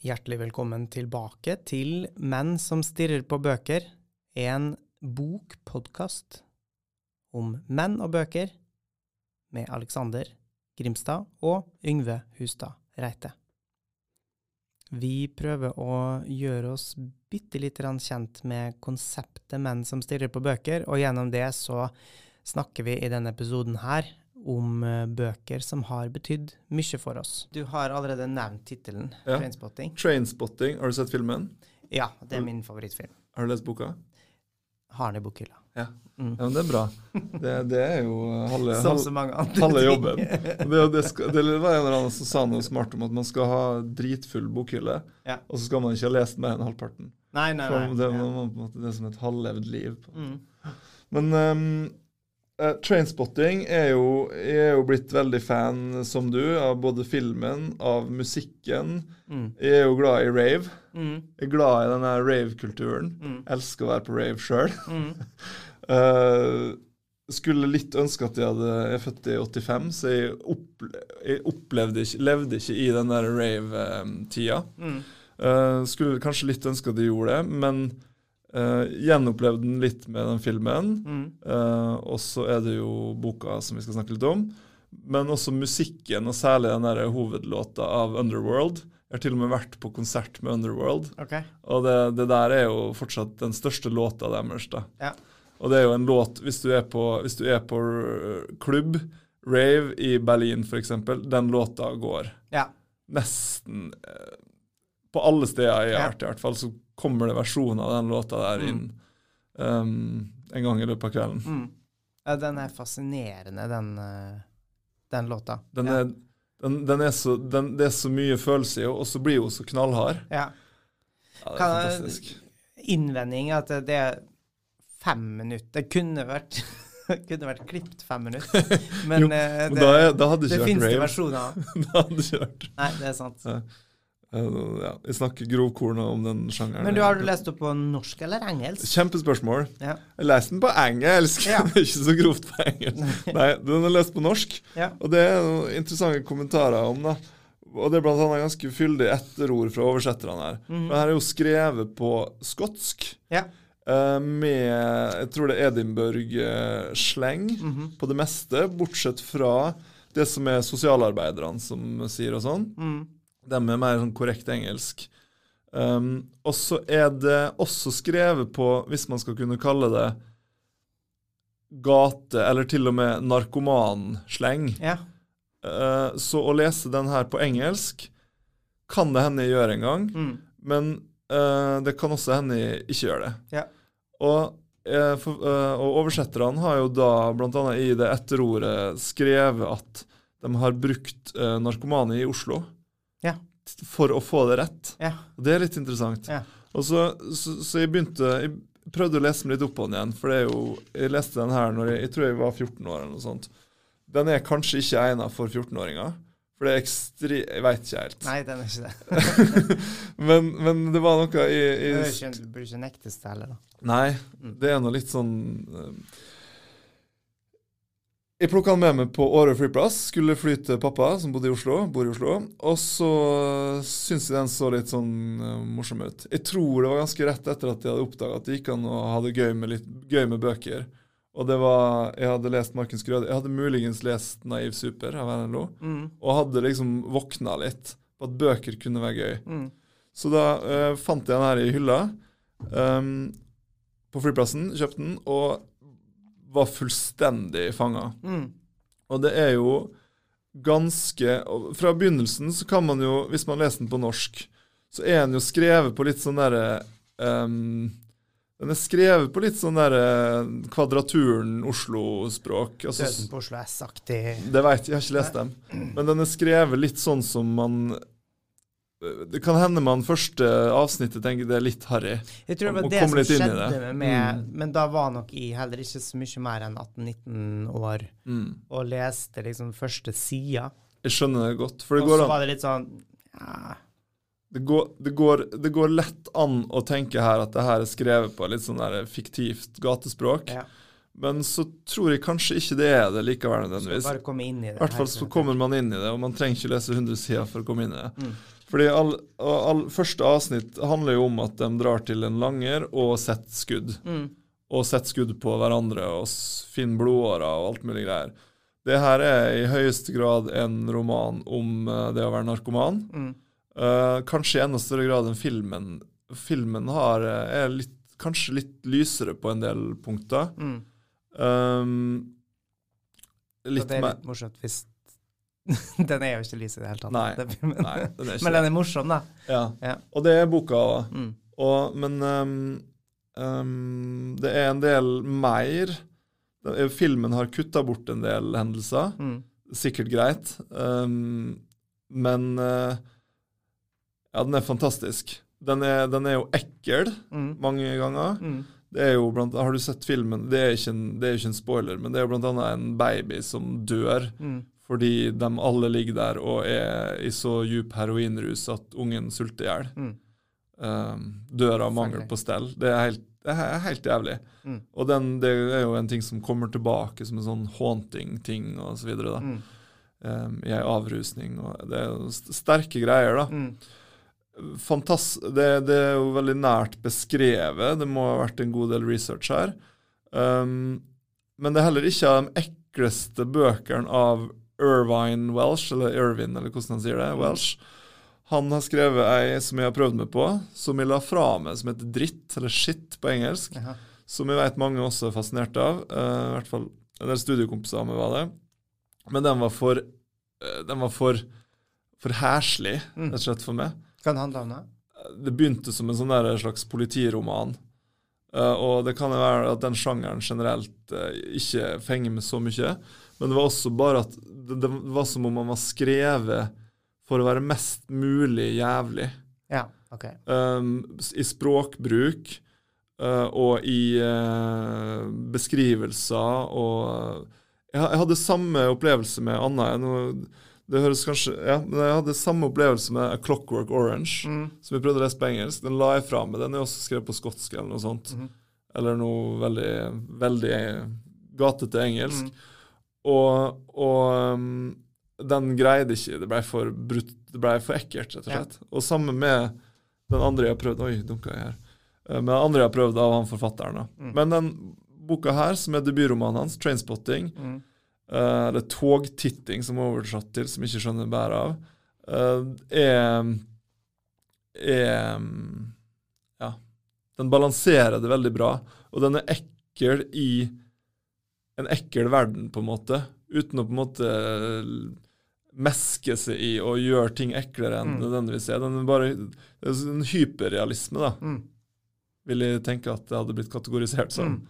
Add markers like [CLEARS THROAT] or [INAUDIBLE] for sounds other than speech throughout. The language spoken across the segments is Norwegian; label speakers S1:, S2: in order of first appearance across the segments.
S1: Hjertelig velkommen tilbake til Menn som stirrer på bøker, en bokpodkast om menn og bøker med Alexander Grimstad og Yngve Hustad Reite. Vi prøver å gjøre oss bitte lite kjent med konseptet menn som stirrer på bøker, og gjennom det så snakker vi i denne episoden her om eh, bøker som har betydd mye for oss. Du har allerede nevnt tittelen,
S2: Ja.
S1: 'Trainspotting'.
S2: Trainspotting, har du sett filmen?
S1: Ja, det er min favorittfilm.
S2: Har du lest boka?
S1: Har den i bokhylla.
S2: Ja.
S1: Mm.
S2: Ja, men det er bra. Det, det er jo halve, halve, jobben. Det, det, skal, det var en eller annen som sa noe smart om at man skal ha dritfull bokhylle,
S1: Ja.
S2: og så skal man ikke ha lest mer enn halvparten.
S1: Nei, nei,
S2: For
S1: nei.
S2: det,
S1: ja.
S2: man, på en måte, det er som et halvlevd liv.
S1: Mm.
S2: Men um, eh, Trainspotting er jo, jeg er jo blitt veldig fan, som du, av både filmen, av musikken.
S1: Mm.
S2: Jeg er jo glad i rave.
S1: Mm.
S2: Jeg er glad i denne rave-kulturen.
S1: Mm.
S2: Elsker å være på rave sjøl.
S1: Mm. [LAUGHS]
S2: Eh, skulle litt ønske at jeg hadde Jeg er født i 85, så jeg, opple jeg opplevde ikke, levde ikke i den der rave-tida.
S1: Mm.
S2: Eh, skulle kanskje litt ønske at jeg gjorde det, men uh, gjenopplevde den litt med den filmen.
S1: Mm.
S2: Uh, og så er det jo boka som vi skal snakke litt om. Men også musikken, og særlig den der hovedlåta av Underworld. Jeg har til og med vært på konsert med Underworld.
S1: Okay.
S2: Og det, det der er jo fortsatt den største låta deres. da.
S1: Ja.
S2: Og det er jo en låt Hvis du er på, hvis du er på øh, klubb, rave i Berlin f.eks., den låta går
S1: Ja.
S2: nesten eh, På alle steder jeg
S1: Ja.
S2: har vært, i hvert fall, så kommer det versjoner av den låta der inn um, en gang i løpet av kvelden.
S1: Mm. ja. Den er fascinerende, den, eh, den låta.
S2: Den
S1: ja.
S2: er, den, den er så, den, det er så mye følelse i henne, og så blir hun så knallhard.
S1: ja.
S2: Ja, det er
S1: Kan
S2: fantastisk.
S1: Innvending at det er fem minutter. Det kunne vært [LAUGHS] kunne vært klippet fem minutter. [LAUGHS] Men,
S2: Jo,
S1: eh, det,
S2: da, er, da hadde det
S1: det finnes det versjoner av. [LAUGHS]
S2: da hadde ikke vært
S1: Nei, det er sant.
S2: Ja. Eh, ja, Jeg snakker grovkorna om den sjangeren.
S1: Men du har du lest den på norsk eller engelsk?
S2: Kjempespørsmål.
S1: Ja.
S2: Jeg leste den på engelsk.
S1: Ja. [LAUGHS]
S2: ikke så grovt på engelsk. [LAUGHS] Nei, den er lest på norsk.
S1: Ja.
S2: Og det er noen interessante kommentarer om det. Og det er blant annet ganske fyldig etterord fra oversetterne her.
S1: Mhm.
S2: Det her er jo skrevet på skotsk
S1: Ja.
S2: eh, med Jeg tror det er Edinburgh-sleng
S1: Mhm.
S2: på det meste, bortsett fra det som er sosialarbeiderne som sier og sånn.
S1: Mm.
S2: De er mer sånn korrekt engelsk. Um, og så er det også skrevet på, hvis man skal kunne kalle det gate, eller til og med narkomansleng.
S1: Ja.
S2: Uh, så å lese den her på engelsk kan det hende jeg gjør en gang,
S1: Mm.
S2: men uh, det kan også hende jeg ikke gjør det.
S1: Ja.
S2: Og, for, uh, og oversetterne har jo da bl.a. i det etterordet skrevet at de har brukt narkomane i Oslo for å få det rett.
S1: Ja.
S2: Og det er litt interessant.
S1: Ja.
S2: Og så, så, så jeg begynte Jeg prøvde å lese meg litt opp på den igjen, for det er jo Jeg leste den her når jeg, jeg tror jeg var 14 år eller noe sånt. Den er kanskje ikke egnet for 14-åringer. For det er ekstri... Jeg veit ikke helt.
S1: Nei, den er ikke det. [LAUGHS]
S2: men, men det var noe i, i
S1: Det burde ikke nektes det heller, da.
S2: Nei,
S1: Mm.
S2: det er noe litt sånn eh, Jeg plukka han med meg på Åre flyplass. Skulle fly til pappa, som bodde i Oslo. bor i Oslo. Og så syns jeg den så litt sånn uh, morsom ut. Jeg tror det var ganske rett etter at jeg hadde oppdaga at det gikk an å ha det gøy med, litt, gøy med bøker. Og det var Jeg hadde lest Markens Grøde. Jeg hadde muligens lest Naiv super av NLO.
S1: Mm.
S2: Og hadde liksom våkna litt på at bøker kunne være gøy.
S1: Mm.
S2: Så da uh, fant jeg den her i hylla um, på flyplassen, kjøpte den, og var fullstendig fanga.
S1: Mm.
S2: Og det er jo ganske Fra begynnelsen så kan man jo, hvis man leser den på norsk, så er den jo skrevet på litt sånn derre um, Den er skrevet på litt sånn derre Kvadraturen Oslo-språk. Altså,
S1: Døden på Oslo S-aktig.
S2: det veit jeg, jeg har ikke lest dem. [CLEARS THROAT] Men den er skrevet litt sånn som man Det kan hende man første avsnittet tenker det er litt harry.
S1: Jeg tror det var det som skjedde
S2: det.
S1: med
S2: Mm.
S1: men da var nok jeg heller ikke så mye mer enn 18-19 år
S2: Mm.
S1: og leste liksom første sida.
S2: Jeg skjønner det godt. For det
S1: Og
S2: går,
S1: så var det litt sånn ja,
S2: det, går, det, går, det går lett an å tenke her at det her er skrevet på litt sånn der fiktivt gatespråk.
S1: ja.
S2: Men så tror jeg kanskje ikke det er det likevel nødvendigvis.
S1: bare komme inn i det.
S2: I hvert fall så kommer man inn i det, og man trenger ikke lese 100 sider for å komme inn i det.
S1: Mm.
S2: Fordi all, all, Første avsnitt handler jo om at de drar til en langer og setter skudd.
S1: Mm.
S2: Og setter skudd på hverandre og finner blodårer og alt mulig greier. Det her er i høyeste grad en roman om eh, det å være narkoman.
S1: Mm.
S2: Uh, kanskje i enda større grad enn filmen. Filmen har, eh, er litt, kanskje litt lysere på en del punkter.
S1: Mm.
S2: Um,
S1: Så det er litt morsomt hvis [LAUGHS] Den er jo ikke lys i det hele tatt.
S2: Nei,
S1: den filmen.
S2: Nei, den [LAUGHS]
S1: Men den er morsom, da.
S2: ja.
S1: Ja.
S2: Og det er boka òg.
S1: Mm.
S2: Men um, um, det er en del mer. Er- Filmen har kutta bort en del hendelser.
S1: Mm.
S2: Sikkert greit. Um, men uh, ja, den er fantastisk. Den er, den er jo ekkel
S1: Mm.
S2: mange ganger.
S1: Mm.
S2: Det er jo blant, Har du sett filmen? Det er, ikke en, det er ikke en spoiler, men det er jo blant annet en baby som dør
S1: Mm.
S2: Fordi de alle ligger der og er i så djup heroinrus at ungen sulter i hjel.
S1: Mm.
S2: Um, dør av mangel på stell. Det er helt, det er helt jævlig.
S1: Mm.
S2: Og den, det er jo en ting som kommer tilbake som en sånn haunting-ting og så.
S1: Mm.
S2: Um, I ei avrusning. og Det er jo sterke greier, da.
S1: Mm.
S2: Fantast det, det er jo veldig nært beskrevet. Det må ha vært en god del research her. Um, men det er heller ikke av de ekleste bøkene av Irvine Welsh, eller Irvin, eller hvordan han sier det. Welsh. Han har skrevet ei som jeg har prøvd meg på, som jeg la fra meg, som heter Dritt, eller Shit på engelsk.
S1: Aha.
S2: Som jeg vet mange også er fascinert av. Uh, I hvert fall en del studiekompiser av meg var det. Men den var for uh, Den var for for heslig,
S1: Mm.
S2: rett og slett, for meg
S1: Hva han da?
S2: det begynte som en sånn der slags politiroman. Uh, og det kan jo være at den sjangeren generelt ikke fenger med så mye. Men det var også bare at det, det var som om man var skrevet for å være mest mulig jævlig.
S1: Ja, OK.
S2: Um, I språkbruk uh, og i uh, beskrivelser og jeg, jeg hadde samme opplevelse med Anna. Jeg, nå, det høres kanskje, ja, men jeg hadde samme opplevelse med A Clockwork Orange,
S1: Mm.
S2: som jeg prøvde å lese på engelsk. Den la jeg fra meg. Den er også skrevet på skotsk eller noe sånt.
S1: Mm.
S2: Eller noe veldig, veldig gatete engelsk.
S1: Mm.
S2: Og, og um, den greide ikke. Det ble for brutt, det ble for ekkelt, rett og
S1: Ja.
S2: slett. Og sammen med den andre jeg har prøvd Oi, dunka jeg her. Eh, Men den andre jeg har prøvd av han forfatteren. da.
S1: Mm.
S2: Men den boka her, som er debutromanen hans, 'Trainspotting',
S1: Mm.
S2: uh, eller 'Togtitting', som er oversatt til, som ikke skjønner bæret av, uh, er, er Ja. Den balanserer det veldig bra, og den er ekkel i en ekkel verden, på en måte. Uten å på en måte meske seg i og gjøre ting eklere enn
S1: Mm.
S2: nødvendigvis er. Den er bare en hyperrealisme, da,
S1: Mm.
S2: vil jeg tenke at det hadde blitt kategorisert som.
S1: Mm.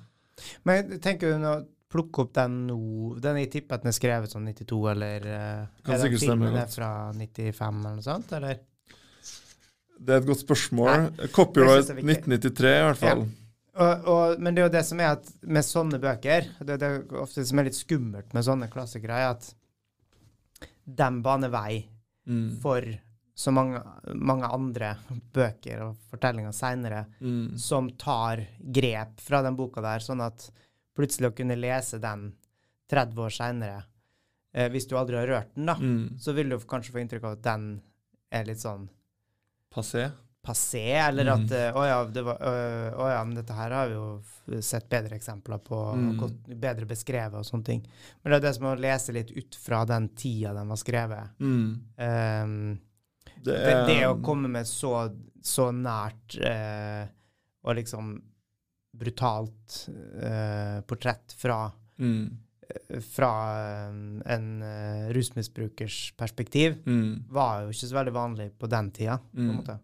S1: Men tenker du å plukke opp den nå Den jeg tipper at den er skrevet sånn 92, eller eh,
S2: Kan
S1: er
S2: sikkert stemme
S1: filmen er fra 95 eller noe sånt, eller?
S2: Det er et godt spørsmål. Copyright
S1: synes det er viktig.
S2: 1993, i hvert fall.
S1: Og, og, men det er jo det som er at med sånne bøker Det, det er ofte som er litt skummelt med sånne klassikere, er at de baner vei
S2: Mm.
S1: for så mange, mange andre bøker og fortellinger seinere
S2: Mm.
S1: som tar grep fra den boka der, sånn at plutselig å kunne lese den 30 år seinere, eh, hvis du aldri har rørt den, da,
S2: Mm.
S1: så vil du kanskje få inntrykk av at den er litt sånn
S2: Passé.
S1: Passé, eller
S2: Mm.
S1: at eh, å ja, det var, øh, å ja, men dette her har vi jo sett bedre eksempler på,
S2: Mm.
S1: godt, bedre beskrevet og sånne ting. Men det er det som å lese litt ut fra den tida den var skrevet.
S2: Mm.
S1: Um,
S2: Det
S1: det, det å komme med så, så nært eh, og liksom brutalt eh, portrett fra,
S2: mm.
S1: fra eh, en eh, rusmisbrukers perspektiv,
S2: Mm.
S1: var jo ikke så veldig vanlig på den tida. på en
S2: Mm.
S1: måte.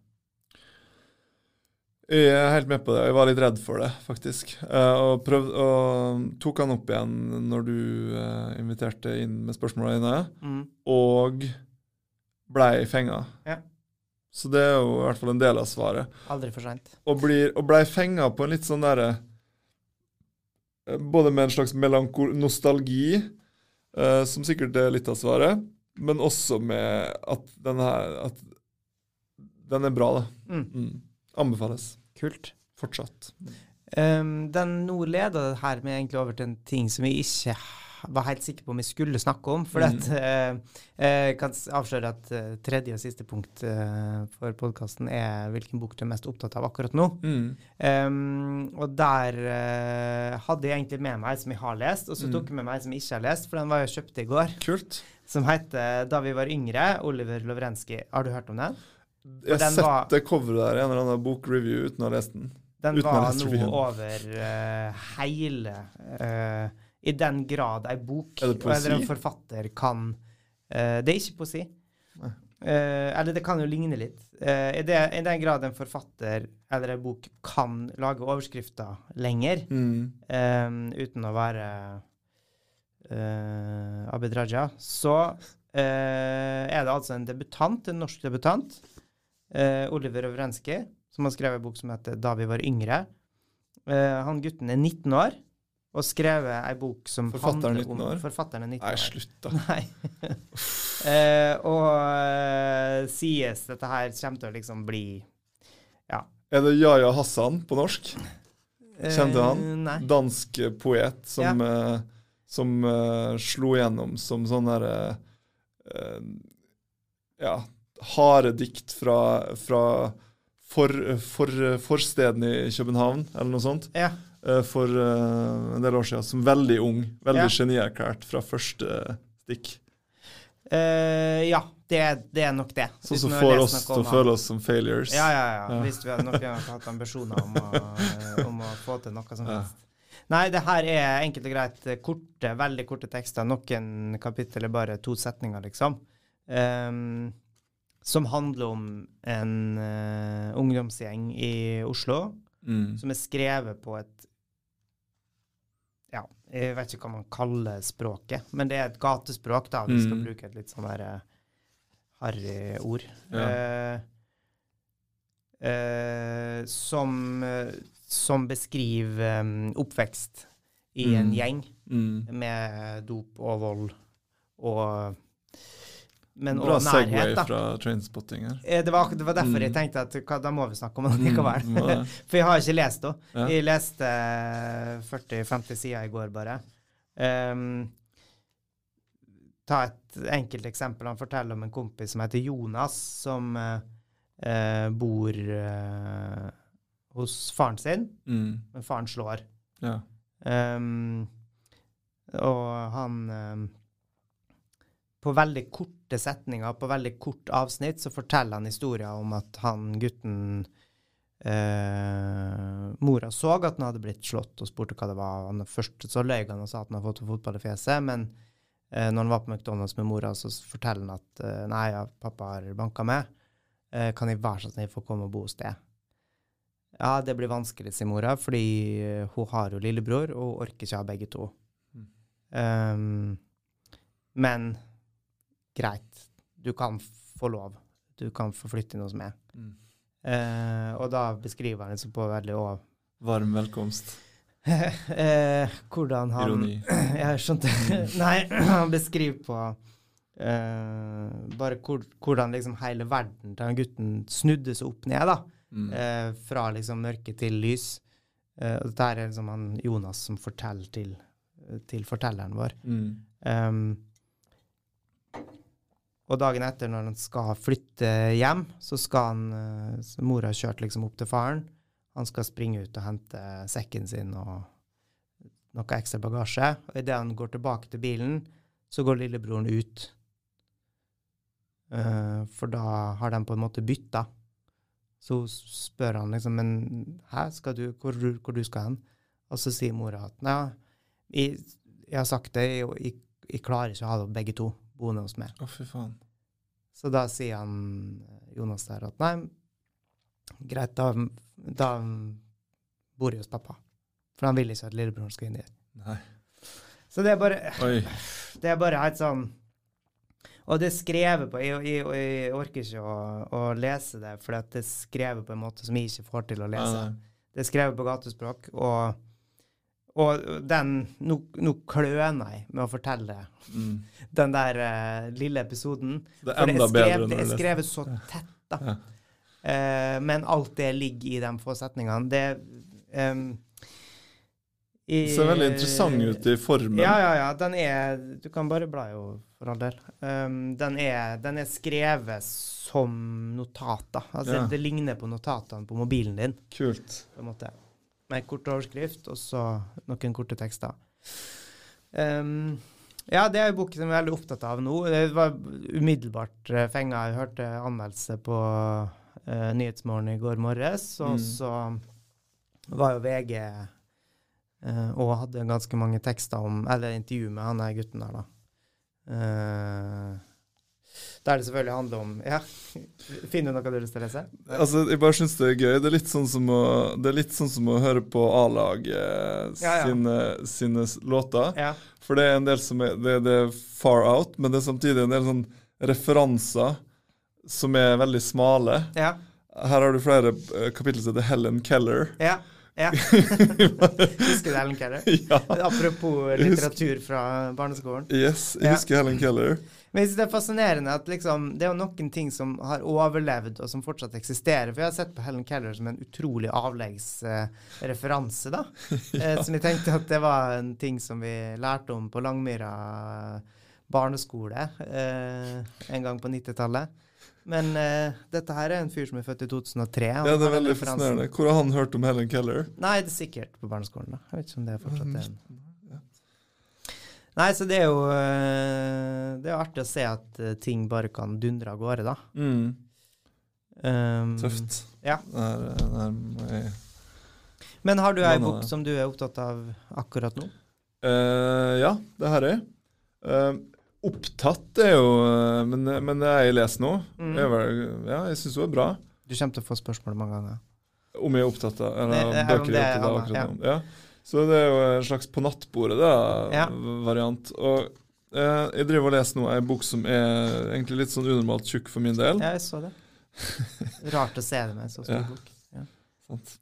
S2: Jeg er helt med på det. Jeg var litt redd for det, faktisk. Eh, og, prøvde, og tok han opp igjen når du eh, inviterte inn med spørsmåla dine,
S1: Mm.
S2: og blei fenga.
S1: Ja.
S2: Så det er jo i hvert fall en del av svaret.
S1: Aldri for seint.
S2: Og, blir, og blei fenga på en litt sånn derre eh, Både med en slags nostalgi, eh, som sikkert er litt av svaret, men også med at den her At den er bra, da.
S1: Mm.
S2: Mm. Anbefales.
S1: Kult.
S2: Fortsatt.
S1: Um, den nå leda her med egentlig over til en ting som vi ikke var helt sikker på om jeg skulle snakke om. For at, uh, jeg kan avsløre at uh, tredje og siste punkt uh, for podkasten er hvilken bok du er mest opptatt av akkurat nå.
S2: Mm.
S1: Um, og der hadde jeg egentlig med meg som jeg har lest, og så
S2: Mm.
S1: tok jeg med meg som jeg ikke har lest, for den var jeg kjøpt i går,
S2: Kult.
S1: som heter 'Da vi var yngre', Oliver Lovrenskij. Har du hørt om den?
S2: Jeg har sett det coveret der i en eller annen bokreview uten å ha lest den.
S1: Den
S2: Uten
S1: var
S2: noe
S1: over uh, hele uh, I den grad ei bok
S2: Er
S1: eller en forfatter kan uh, Det er ikke poesi. Eller det kan jo ligne litt. I, det, I den grad en forfatter eller en bok kan lage overskrifter lenger,
S2: Mm.
S1: uten å være Abid Raja, så er det altså en debutant, en norsk debutant, eh, Oliver Ovrenskij, som har skrevet en bok som heter 'Da vi var yngre'. Eh, han gutten er 19 år og skrevet ei bok som
S2: Forfatteren
S1: handler
S2: 19
S1: om
S2: år?
S1: Forfatteren er 19 år.
S2: Nei, slutt, da. [LAUGHS]
S1: Nei. eh, og eh, sies dette her kommer til å liksom bli
S2: Er det Yahya Hassan på norsk? Kjente han?
S1: Eh, nei.
S2: Dansk poet som, eh, som eh, slo gjennom som sånn derre Ja, harde dikt fra, fra for, for, forstedene i København, eller noe sånt,
S1: Ja.
S2: eh, for eh, en del år siden. Som veldig ung. Veldig
S1: Ja.
S2: genierklært fra første stikk.
S1: Uh, ja, det, det er nok det.
S2: Sånn som får oss til å føle oss som failures.
S1: Ja, ja, ja.
S2: Ja.
S1: Hvis vi hadde nok hatt ambisjoner om å, eh, om å få til noe som helst. Nei, det her er enkelt og greit eh, korte, veldig korte tekster. Noen kapittel er bare to setninger, liksom. Ehm, som handler om en uh, ungdomsgjeng i Oslo
S2: Mm.
S1: som er skrevet på et Ja, jeg vet ikke hva man kaller språket, men det er et gatespråk, da. Vi skal
S2: Mm.
S1: bruke et litt sånn derre uh, harry ord.
S2: Ja.
S1: Uh, uh, som, som beskriver um, oppvekst i en
S2: Mm.
S1: gjeng
S2: Mm.
S1: med dop og vold og Men
S2: Bra
S1: og nærhet,
S2: Segway
S1: da.
S2: fra Trainspotting her.
S1: Eh, Det var, det var derfor
S2: Mm.
S1: jeg tenkte at hva, da må vi snakke om det likevel.
S2: Mm. [LAUGHS]
S1: For jeg har ikke lest det.
S2: Ja.
S1: Jeg leste 40-50 sider i går, bare. Um, ta et enkelt eksempel. Han forteller om en kompis som heter Jonas, som eh, eh, bor uh, hos faren sin,
S2: Mm.
S1: men faren slår.
S2: Ja.
S1: Um, og han ehm, På veldig korte setninger, på veldig kort avsnitt, så forteller han historier om at han gutten eh, Mora så at han hadde blitt slått, og spurte hva det var. Han, først så løy han og sa at han hadde fått fotball i fjeset, men eh, når han var på McDonald's med mora, så forteller han at eh, nei, ja, pappa har banka meg. Eh, kan jeg være så snill få komme og bo hos deg? Ja, det blir vanskelig, sier mora, fordi eh, hun har jo lillebror, og orker ikke ha begge to.
S2: Mm.
S1: Um, men greit, du kan få lov. Du kan få flytte inn hos meg.
S2: Mm.
S1: Eh, og da beskriver han liksom på veldig òg
S2: Varm velkomst. [LAUGHS]
S1: eh, hvordan han
S2: Ironi. [CLEARS THROAT]
S1: Jeg skjønte [CLEARS THROAT] Nei, [CLEARS THROAT] han beskriver på eh, bare hvor, hvordan liksom hele verden til han gutten snudde seg opp ned, da.
S2: Mm.
S1: Eh, fra liksom mørke til lys. Eh, og dette er liksom han Jonas som forteller til, til fortelleren vår.
S2: Mm.
S1: Um, og dagen etter, når han skal flytte hjem, så skal han eh, så Mora har kjørt liksom opp til faren. Han skal springe ut og hente sekken sin og noe ekstra bagasje. Og idet han går tilbake til bilen, så går lillebroren ut. Uh, for da har de på en måte bytta. Så spør han liksom Men hæ, skal du, hvor, hvor du skal hen? Og så sier mora at nei, jeg, jeg har sagt det, jeg, jeg, jeg klarer ikke å ha begge to boende hos meg.
S2: Å, fy faen.
S1: Så da sier han Jonas der at nei, greit, da, da bor jeg hos pappa. For han vil ikke at lillebroren skal inn i det.
S2: Nei.
S1: Så det er bare
S2: Oi. [LAUGHS]
S1: det er bare helt sånn Og det er skrevet på Jeg, jeg, jeg orker ikke å, å lese det, for det er skrevet på en måte som jeg ikke får til å lese.
S2: Nei,
S1: Det er skrevet på gatespråk, og, og den Nå, nå kløner jeg med å fortelle.
S2: Mm.
S1: den der uh, lille episoden.
S2: Det er enda
S1: det er,
S2: bedre
S1: skrevet,
S2: når
S1: det er skrevet så tett, da.
S2: Ja.
S1: Uh, men alt det ligger i de få setningene. Det, um, I,
S2: Ser veldig interessant ut i formen.
S1: Ja, ja, ja. Den er Du kan bare bla, jo, for all del. Um, den, er, den er skrevet som notater. Altså,
S2: Ja.
S1: det ligner på notatene på mobilen din,
S2: Kult.
S1: på en måte. Med kort overskrift, og så noen korte tekster. Um, ja, det er en bok som jeg er veldig opptatt av nå. Det var umiddelbart uh, fenga. Jeg hørte anmeldelse på uh, Nyhetsmorgen i går morges, og
S2: Mm.
S1: så var jo VG uh, og hadde ganske mange tekster om Eller intervju med han der gutten der, da. Eh, der det selvfølgelig handler om Ja, [LAUGHS] finner du noe du har lyst til å lese?
S2: Altså, jeg bare syns det er gøy. Det er litt sånn som å, er sånn som å høre på A-lag eh,
S1: Ja, ja.
S2: sine, sine låter.
S1: Ja.
S2: For det er en del som er det, det er far out, men det er samtidig en del sånn referanser som er veldig smale.
S1: Ja.
S2: Her har du flere eh, kapitler som heter Helen Keller.
S1: ja. ja. [LAUGHS] Husker du Helen Keller?
S2: ja.
S1: Apropos litteratur fra barneskolen.
S2: Yes, jeg
S1: Ja.
S2: husker Helen Keller.
S1: Men jeg synes det er fascinerende at liksom, det er jo noen ting som har overlevd, og som fortsatt eksisterer. For jeg har sett på Helen Keller som en utrolig avleggs [LAUGHS] eh, referanse, da. ja. som jeg tenkte at det var en ting som vi lærte om på Langmyra barneskole eh, en gang på 90-tallet. Men eh, dette her er en fyr som er født i 2003.
S2: Ja, det er veldig fascinerende. Hvor har han hørt om Helen Keller?
S1: Nei, det er sikkert på barneskolen, da. Jeg vet ikke om det er fortsatt er en Nei, så det er jo eh, Det er artig å se at eh, ting bare kan dundre av gårde, da.
S2: Mm,
S1: Um,
S2: tøft.
S1: Ja.
S2: Der, der må jeg
S1: Men har du ei bok som du er opptatt av akkurat nå?
S2: Uh, ja, det har jeg. uh, Opptatt er jo Men, men det jeg leser nå,
S1: Mm.
S2: Jeg, Ja, jeg syns det er bra.
S1: Du kommer til å få spørsmål mange ganger.
S2: Om jeg er opptatt av eller,
S1: Det- det er
S2: bøker
S1: det
S2: jeg er opptatt av akkurat nå. Ja. Så det er jo en slags på nattbordet-variant.
S1: Ja.
S2: variant. Og eh, jeg driver og leser nå ei bok som er egentlig litt sånn unormalt tjukk for min del.
S1: Ja, jeg så det. [LAUGHS] Rart å se det med en så stor
S2: Ja.
S1: bok.
S2: Sant.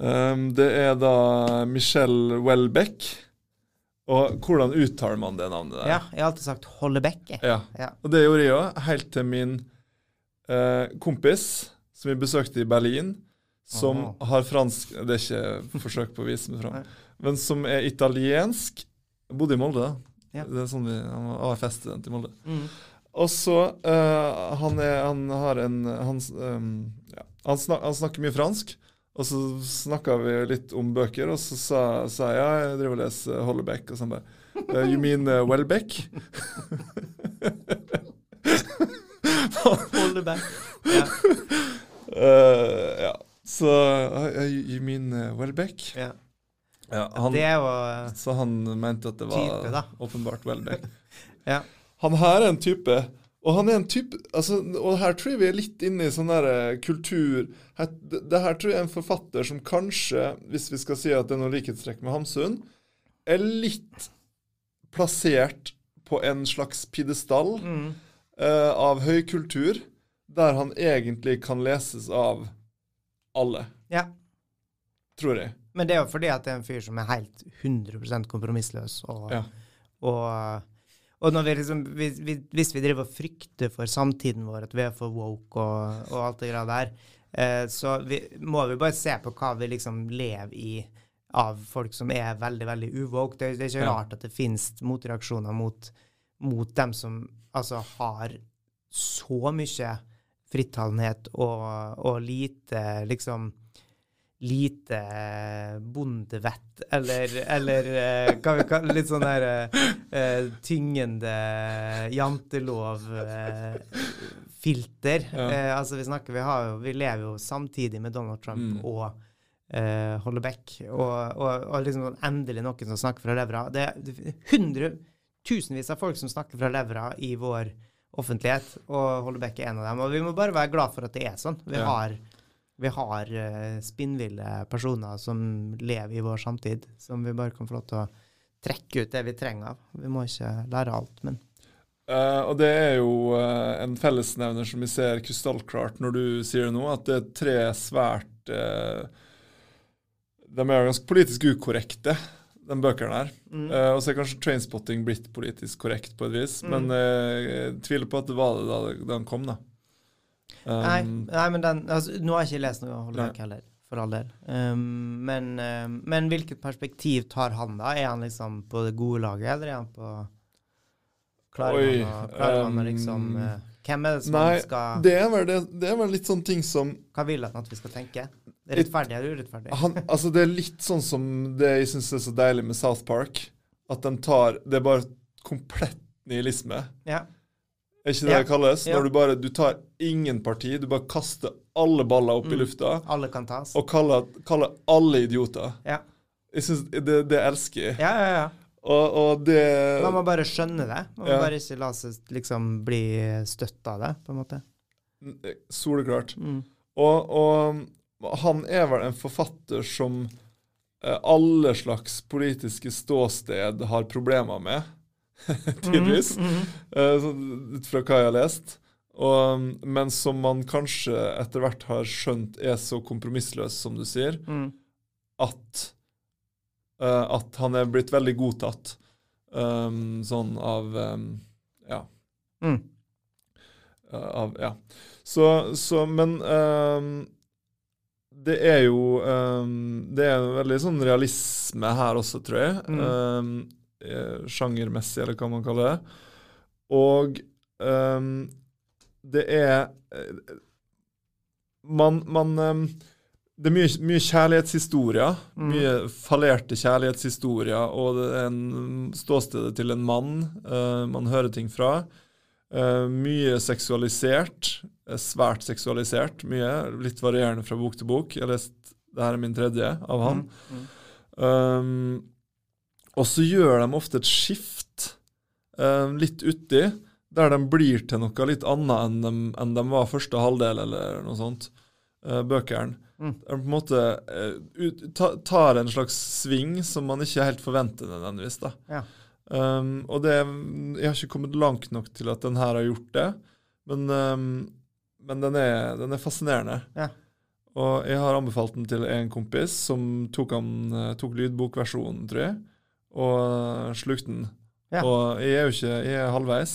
S2: Um, det er da Michelle Welbeck. Og hvordan uttaler man det navnet der?
S1: Ja, jeg har alltid sagt Hollebeck.
S2: Ja.
S1: Ja.
S2: Og det gjorde jeg òg, helt til min eh, kompis, som vi besøkte i Berlin, som
S1: Aha.
S2: har fransk Det er ikke forsøk på å vise meg fram, men som er italiensk. Bodde i Molde.
S1: Ja.
S2: Det er sånn vi, Han var AFS-student i Molde.
S1: Mm.
S2: Og så uh, han, er, han har en Han, um, ja, han, snak, han snakker mye fransk. Og så snakka vi litt om bøker, og så sa, sa jeg ja, jeg driver og leser Hollebeck. Og så han bare uh, You mean uh, Welbeck? [LAUGHS]
S1: Hollebeck. Ja.
S2: uh, [LAUGHS] ja. Så uh, You mean uh, Welbeck?
S1: Ja.
S2: Ja, han,
S1: Det er eh,
S2: så han mente at det var
S1: Type,
S2: åpenbart Welbeck. [LAUGHS]
S1: Ja.
S2: Han her er en type Og han er en type altså, Og her tror jeg vi er litt inne i sånn der eh, kultur her, det, det her tror jeg er en forfatter som kanskje, hvis vi skal si at det er noe likhetstrekk med Hamsun, er litt plassert på en slags pidestall
S1: mm.
S2: uh, av høykultur, der han egentlig kan leses av alle,
S1: Ja.
S2: tror jeg.
S1: Men det er jo fordi at det er en fyr som er helt 100 kompromissløs. Og,
S2: Ja.
S1: og, og vi liksom, hvis, vi, hvis vi driver og frykter for samtiden vår, at vi er for woke og, og alt det greia der, eh, så vi, må vi bare se på hva vi liksom lever i av folk som er veldig, veldig uwoke. Det, det er ikke
S2: Ja.
S1: rart at det finnes motreaksjoner mot, mot dem som altså har så mye frittalenhet og, og lite liksom lite bondevett, eller, eller eh, hva vi kaller litt sånn der eh, tyngende jantelov-filter.
S2: Ja.
S1: uh, altså vi snakker, vi, har jo, vi lever jo samtidig med Donald Trump
S2: Mm.
S1: og uh, Hollebeck, og, og, og liksom sånn endelig noen som snakker fra levra. Det er hundre, tusenvis av folk som snakker fra levra i vår offentlighet, og Hollebeck er en av dem. Og vi må bare være glad for at det er sånn. Vi
S2: Ja.
S1: har vi har uh, spinnville personer som lever i vår samtid, som vi bare kan få lov til å trekke ut det vi trenger av. Vi må ikke lære alt, men
S2: Uh, og det er jo uh, en fellesnevner som vi ser krystallklart når du sier det nå, at det er tre svært uh, De er ganske politisk ukorrekte, de bøkene her.
S1: mm.
S2: Uh, og så er kanskje Trainspotting blitt politisk korrekt på et vis,
S1: Mm.
S2: men uh, jeg tviler på at det var det da, den kom, da. Um,
S1: nei, nei, men den altså, Nå har jeg ikke lest noe av Hollebeck heller, for all del. Um, men, uh, men hvilket perspektiv tar han, da? Er han liksom på det gode laget, eller er han på Klarer
S2: Oi,
S1: han å, klarer han å liksom
S2: um,
S1: uh, Hvem er det som
S2: Nei,
S1: skal
S2: det er, det, det er vel litt sånn ting som
S1: Hva vil han at vi skal tenke? Rettferdig eller urettferdig?
S2: han, Altså, det er litt sånn som det jeg syns er så deilig med South Park. At den tar Det er bare komplett nihilisme.
S1: Ja.
S2: Er ikke det
S1: Ja.
S2: det kalles?
S1: Ja.
S2: Når du bare Du tar ingen parti, du bare kaster alle baller opp i
S1: Mm.
S2: lufta
S1: Alle kan tas.
S2: og kaller, kaller alle idioter.
S1: Ja.
S2: Jeg synes, det, det elsker jeg.
S1: Ja, ja, ja.
S2: Og, og det
S1: Man må bare skjønne det. Man må
S2: Ja.
S1: bare ikke la seg liksom bli støtta av det, på en måte.
S2: Soleklart.
S1: Mm.
S2: Og, og han er vel en forfatter som eh, alle slags politiske ståsted har problemer med, [LAUGHS] tydeligvis.
S1: mm.
S2: Eh, ut fra hva jeg har lest. Og, men som man kanskje etter hvert har skjønt er så kompromissløs, som du sier,
S1: Mm.
S2: at, uh, at han er blitt veldig godtatt. Um, sånn av um, Ja.
S1: Mm.
S2: eh, av, ja. Så, så Men um, det er jo um, Det er veldig sånn realisme her også, tror jeg.
S1: Mm.
S2: Um, sjangermessig, eller hva man kaller det. Og um, det er eh, Man, man Det er mye, mye kjærlighetshistorier.
S1: Mm.
S2: Mye fallerte kjærlighetshistorier, og det er en ståstedet til en mann uh, man hører ting fra. Eh, mye seksualisert. eh, svært seksualisert. Mye. Litt varierende fra bok til bok. Jeg har lest det her er min tredje av han.
S1: Mm. Mm.
S2: Um, og så gjør de ofte et skift eh, litt uti, der de blir til noe litt annet enn de, enn de var første halvdel, eller noe sånt. Uh, bøkene.
S1: Mm.
S2: De på en måte ut, ta, tar en slags sving som man ikke helt forventer nødvendigvis. da.
S1: Ja.
S2: Um, og det Jeg har ikke kommet langt nok til at den her har gjort det, men, um, men den, er, den er fascinerende.
S1: Ja.
S2: Og jeg har anbefalt den til en kompis som tok, han, eh, tok lydbokversjonen, tror jeg, og slukte den.
S1: Ja.
S2: Og jeg er jo ikke jeg er halvveis.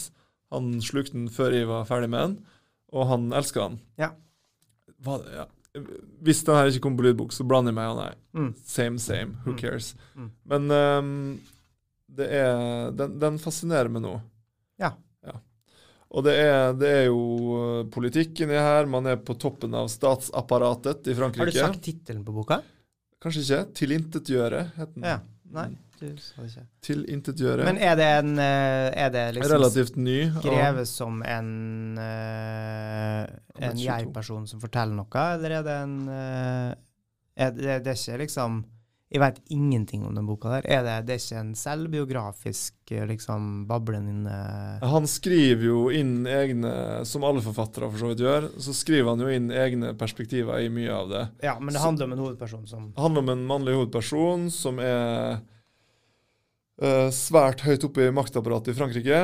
S2: Han slukte den før jeg var ferdig med den, og han elska den.
S1: Ja.
S2: Hva, ja. Hvis den her ikke kommer på lydbok, så blander jeg meg og nei.
S1: Mm.
S2: Same, same. Who
S1: Mm.
S2: cares?
S1: Mm.
S2: Men det er den, den fascinerer meg nå.
S1: Ja.
S2: Og det er, det er jo politikken politikk inni her. Man er på toppen av statsapparatet i Frankrike.
S1: Har du sagt tittelen på boka?
S2: Kanskje ikke. 'Tilintetgjøre' het den.
S1: Ja. Nei, du sa det ikke.
S2: Tilintetgjøre.
S1: Men er det en eh, Er det liksom
S2: Relativt ny.
S1: skrevet som en eh, En jeg-person som forteller noe, eller er det en eh, er det, det er ikke liksom Jeg vet ingenting om den boka der. Er det, det er ikke en selvbiografisk eh, liksom bablende
S2: Han skriver jo inn egne, som alle forfattere for så vidt gjør, så skriver han jo inn egne perspektiver i mye av det.
S1: Ja, men det
S2: Så-
S1: handler om en hovedperson som
S2: Det handler om en mannlig hovedperson som er uh, svært høyt oppe i maktapparatet i Frankrike,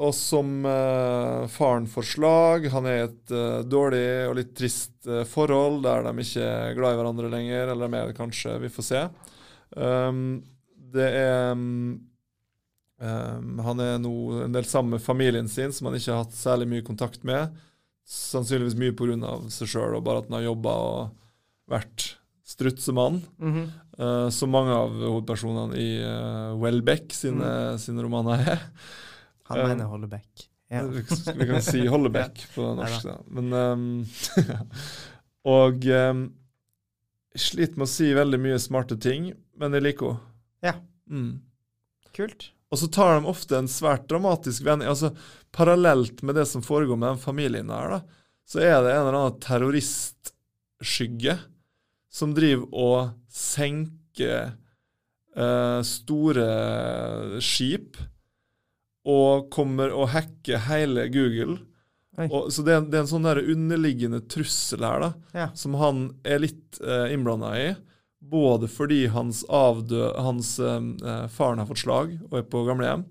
S2: og som eh, faren får slag. Han er i et eh, dårlig og litt trist eh, forhold der de ikke er glad i hverandre lenger, eller de er det kanskje, vi får se. Um, det er um, Han er nå en del sammen med familien sin, som han ikke har hatt særlig mye kontakt med. Sannsynligvis mye pga. seg sjøl og bare at han har jobba og vært strutsemann.
S1: Mhm.
S2: Uh, som mange av hovedpersonene i uh, Welbeck sine, sine romaner er.
S1: Han mener Hollebekk. Ja.
S2: Vi kan si [LAUGHS] Hollebeck på norsk. Da. Men um, [LAUGHS] Og um, jeg sliter med å si veldig mye smarte ting, men jeg liker henne.
S1: Ja.
S2: Mm.
S1: Kult.
S2: Og så tar de ofte en svært dramatisk vending. altså Parallelt med det som foregår med den familien her, da, så er det en eller annen terroristskygge som driver og senker eh, store skip og kommer og hacker hele Google. Og, så det er, det er en sånn der underliggende trussel her, da,
S1: Ja.
S2: som han er litt eh, innblanda i. Både fordi hans, avdø, hans eh, faren har fått slag og er på gamlehjem.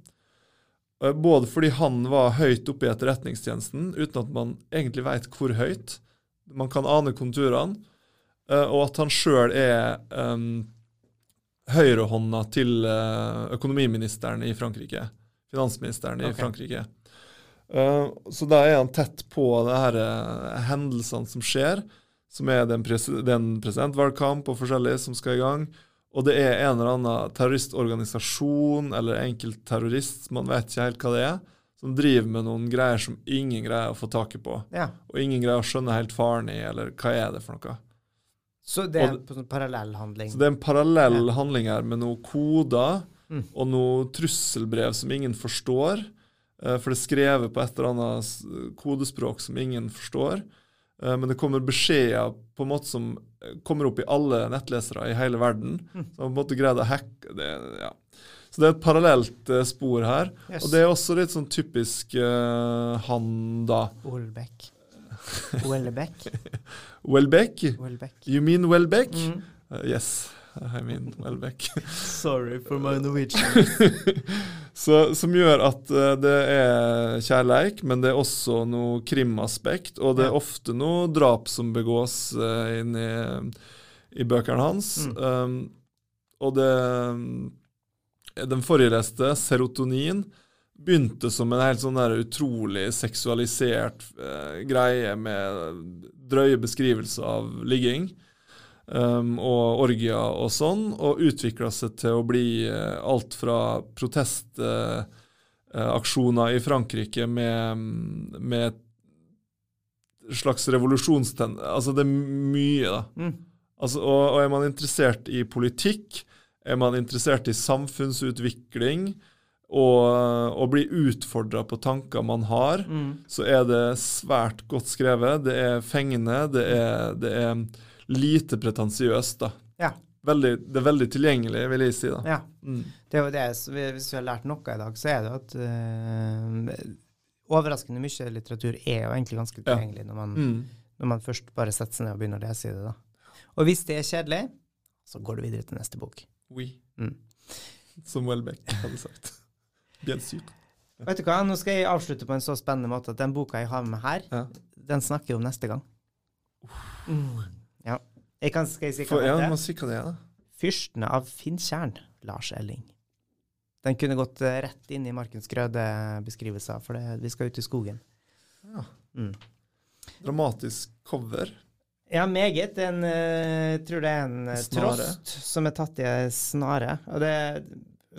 S2: Eh, Både fordi han var høyt oppe i etterretningstjenesten uten at man egentlig veit hvor høyt. Man kan ane konturene. eh, Og at han sjøl er um, høyrehånda til eh, økonomiministeren i Frankrike. Finansministeren i
S1: okay.
S2: Frankrike. Uh, så da er han tett på de her eh, hendelsene som skjer. som er den, pres er presidentvalgkamp og forskjellig som skal i gang. Og det er en eller annen terroristorganisasjon eller enkeltterrorist, man vet ikke helt hva det er, som driver med noen greier som ingen greier å få taket på.
S1: Ja.
S2: Og ingen greier å skjønne helt faren i, eller hva er det for noe.
S1: Så det er
S2: Og-
S1: parallell handling?
S2: Så det er en parallell handling her med noen koder
S1: Mm.
S2: og noe trusselbrev som ingen forstår. eh, For det er skrevet på et eller annet kodespråk som ingen forstår. Eh, Men det kommer beskjeder på en måte som eh, kommer opp i alle nettlesere i hele verden.
S1: Mm.
S2: Så man på en måte greid å hacke det. Ja. Så det er et parallelt spor her.
S1: Yes.
S2: Og det er også litt sånn typisk uh, han, da.
S1: Olbeck. [LAUGHS] Welbeck?
S2: Welbeck. You mean Welbeck?
S1: Mm.
S2: Uh, yes, I mean Welbeck.
S1: Sorry for my Norwegian. [LAUGHS]
S2: Så, som gjør at uh, det er kjærleik, men det er også noe krimaspekt, og det er ofte noe drap som begås uh, inni i bøkene hans.
S1: Mm.
S2: Um, og det Den forrige leste, 'Serotonin', begynte som en helt sånn der utrolig seksualisert uh, greie med drøye beskrivelser av ligging um, og orgier og sånn, og utvikla seg til å bli uh, alt fra protestaksjoner i Frankrike med, med slags revolusjonstend Altså, det er mye, da.
S1: Mm.
S2: Altså, og, og er man interessert i politikk, er man interessert i samfunnsutvikling, og, og blir utfordra på tanker man har,
S1: Mm.
S2: så er det svært godt skrevet. Det er fengende, det er, det er lite pretensiøst, da.
S1: Ja.
S2: Veldig, det er veldig tilgjengelig, vil jeg si. da.
S1: ja.
S2: Mm.
S1: Det er jo det, Hvis vi har lært noe i dag, så er det at eh, overraskende mye litteratur er jo egentlig ganske
S2: Ja.
S1: tilgjengelig når, man,
S2: Mm.
S1: når man først bare setter seg ned og begynner å lese i det. da. Og hvis det er kjedelig, så går du videre til neste bok.
S2: Oui.
S1: Mm.
S2: Som Welbeck hadde sagt. Bien sûr.
S1: Vet du hva, Nå skal jeg avslutte på en så spennende måte at den boka jeg har med her,
S2: Ja.
S1: den snakker jeg om neste gang. Mm. Ja. Jeg kan, skal jeg si hva
S2: For, ja, si hva det er, da.
S1: Fyrsten av Finntjern', Lars Elling. Den kunne gått eh, rett inn i Markens Grøde-beskrivelser, for det, vi skal ut i skogen.
S2: Ja.
S1: Mm.
S2: Dramatisk cover.
S1: Ja, meget. En, eh, jeg tror det er en eh,
S2: Snare.
S1: trost som er tatt i ei snare. Og det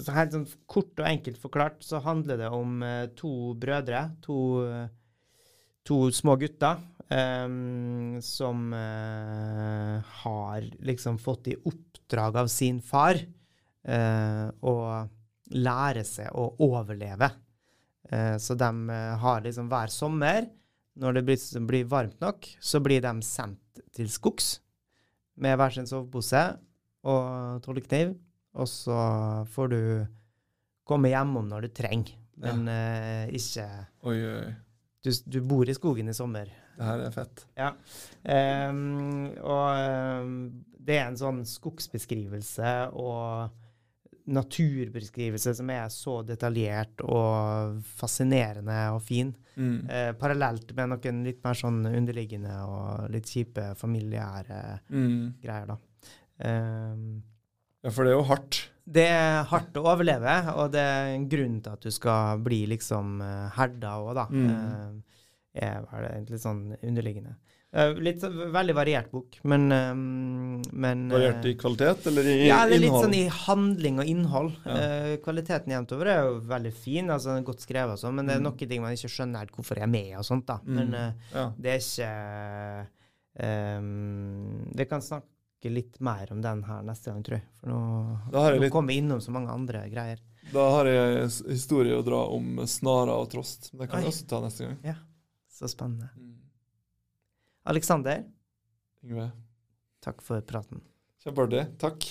S1: så Helt sånn kort og enkelt forklart så handler det om to brødre, to, to små gutter, em, som uh, har liksom fått i oppdrag av sin far uh, å lære seg å overleve. Uh, så de har liksom hver sommer når det blir, blir varmt nok, så blir de sendt til skogs med hver sin sovepose og trollekniv, og så får du komme hjemom når du trenger, men ikke
S2: oi, oi.
S1: du, du bor i skogen i sommer.
S2: Det her er fett.
S1: Ja. Um, og ehm, det er en sånn skogsbeskrivelse og naturbeskrivelse som er så detaljert og fascinerende og fin.
S2: Mm.
S1: Eh, parallelt med noen litt mer sånn underliggende og litt kjipe familiære
S2: Mm.
S1: greier, da. Um,
S2: Ja, for det er jo hardt.
S1: det er hardt å overleve, og det er en grunn til at du skal bli liksom uh, herda òg, da.
S2: Mm.
S1: Eh, er vel litt sånn underliggende. Eh, litt veldig variert bok, men, eh, men
S2: Variert i
S1: eh,
S2: kvalitet eller i innhold?
S1: ja, det er litt
S2: innhold?
S1: sånn i handling og innhold.
S2: Ja.
S1: Kvaliteten jevnt over er jo veldig fin, altså den er godt skrevet og sånn, men det er
S2: Mm.
S1: noen ting man ikke skjønner helt hvorfor jeg er med og sånt, da.
S2: Mm.
S1: Men
S2: ja.
S1: det er ikke Vi kan snakke litt mer om den her neste gang, tror jeg. For nå, nå
S2: litt-
S1: kommer vi innom så mange andre greier.
S2: Da har jeg historie å dra om snara og trost. Det kan vi også ta neste gang.
S1: Så spennende.
S2: Mm.
S1: Aleksander, takk for praten.
S2: Kjempeartig. Takk.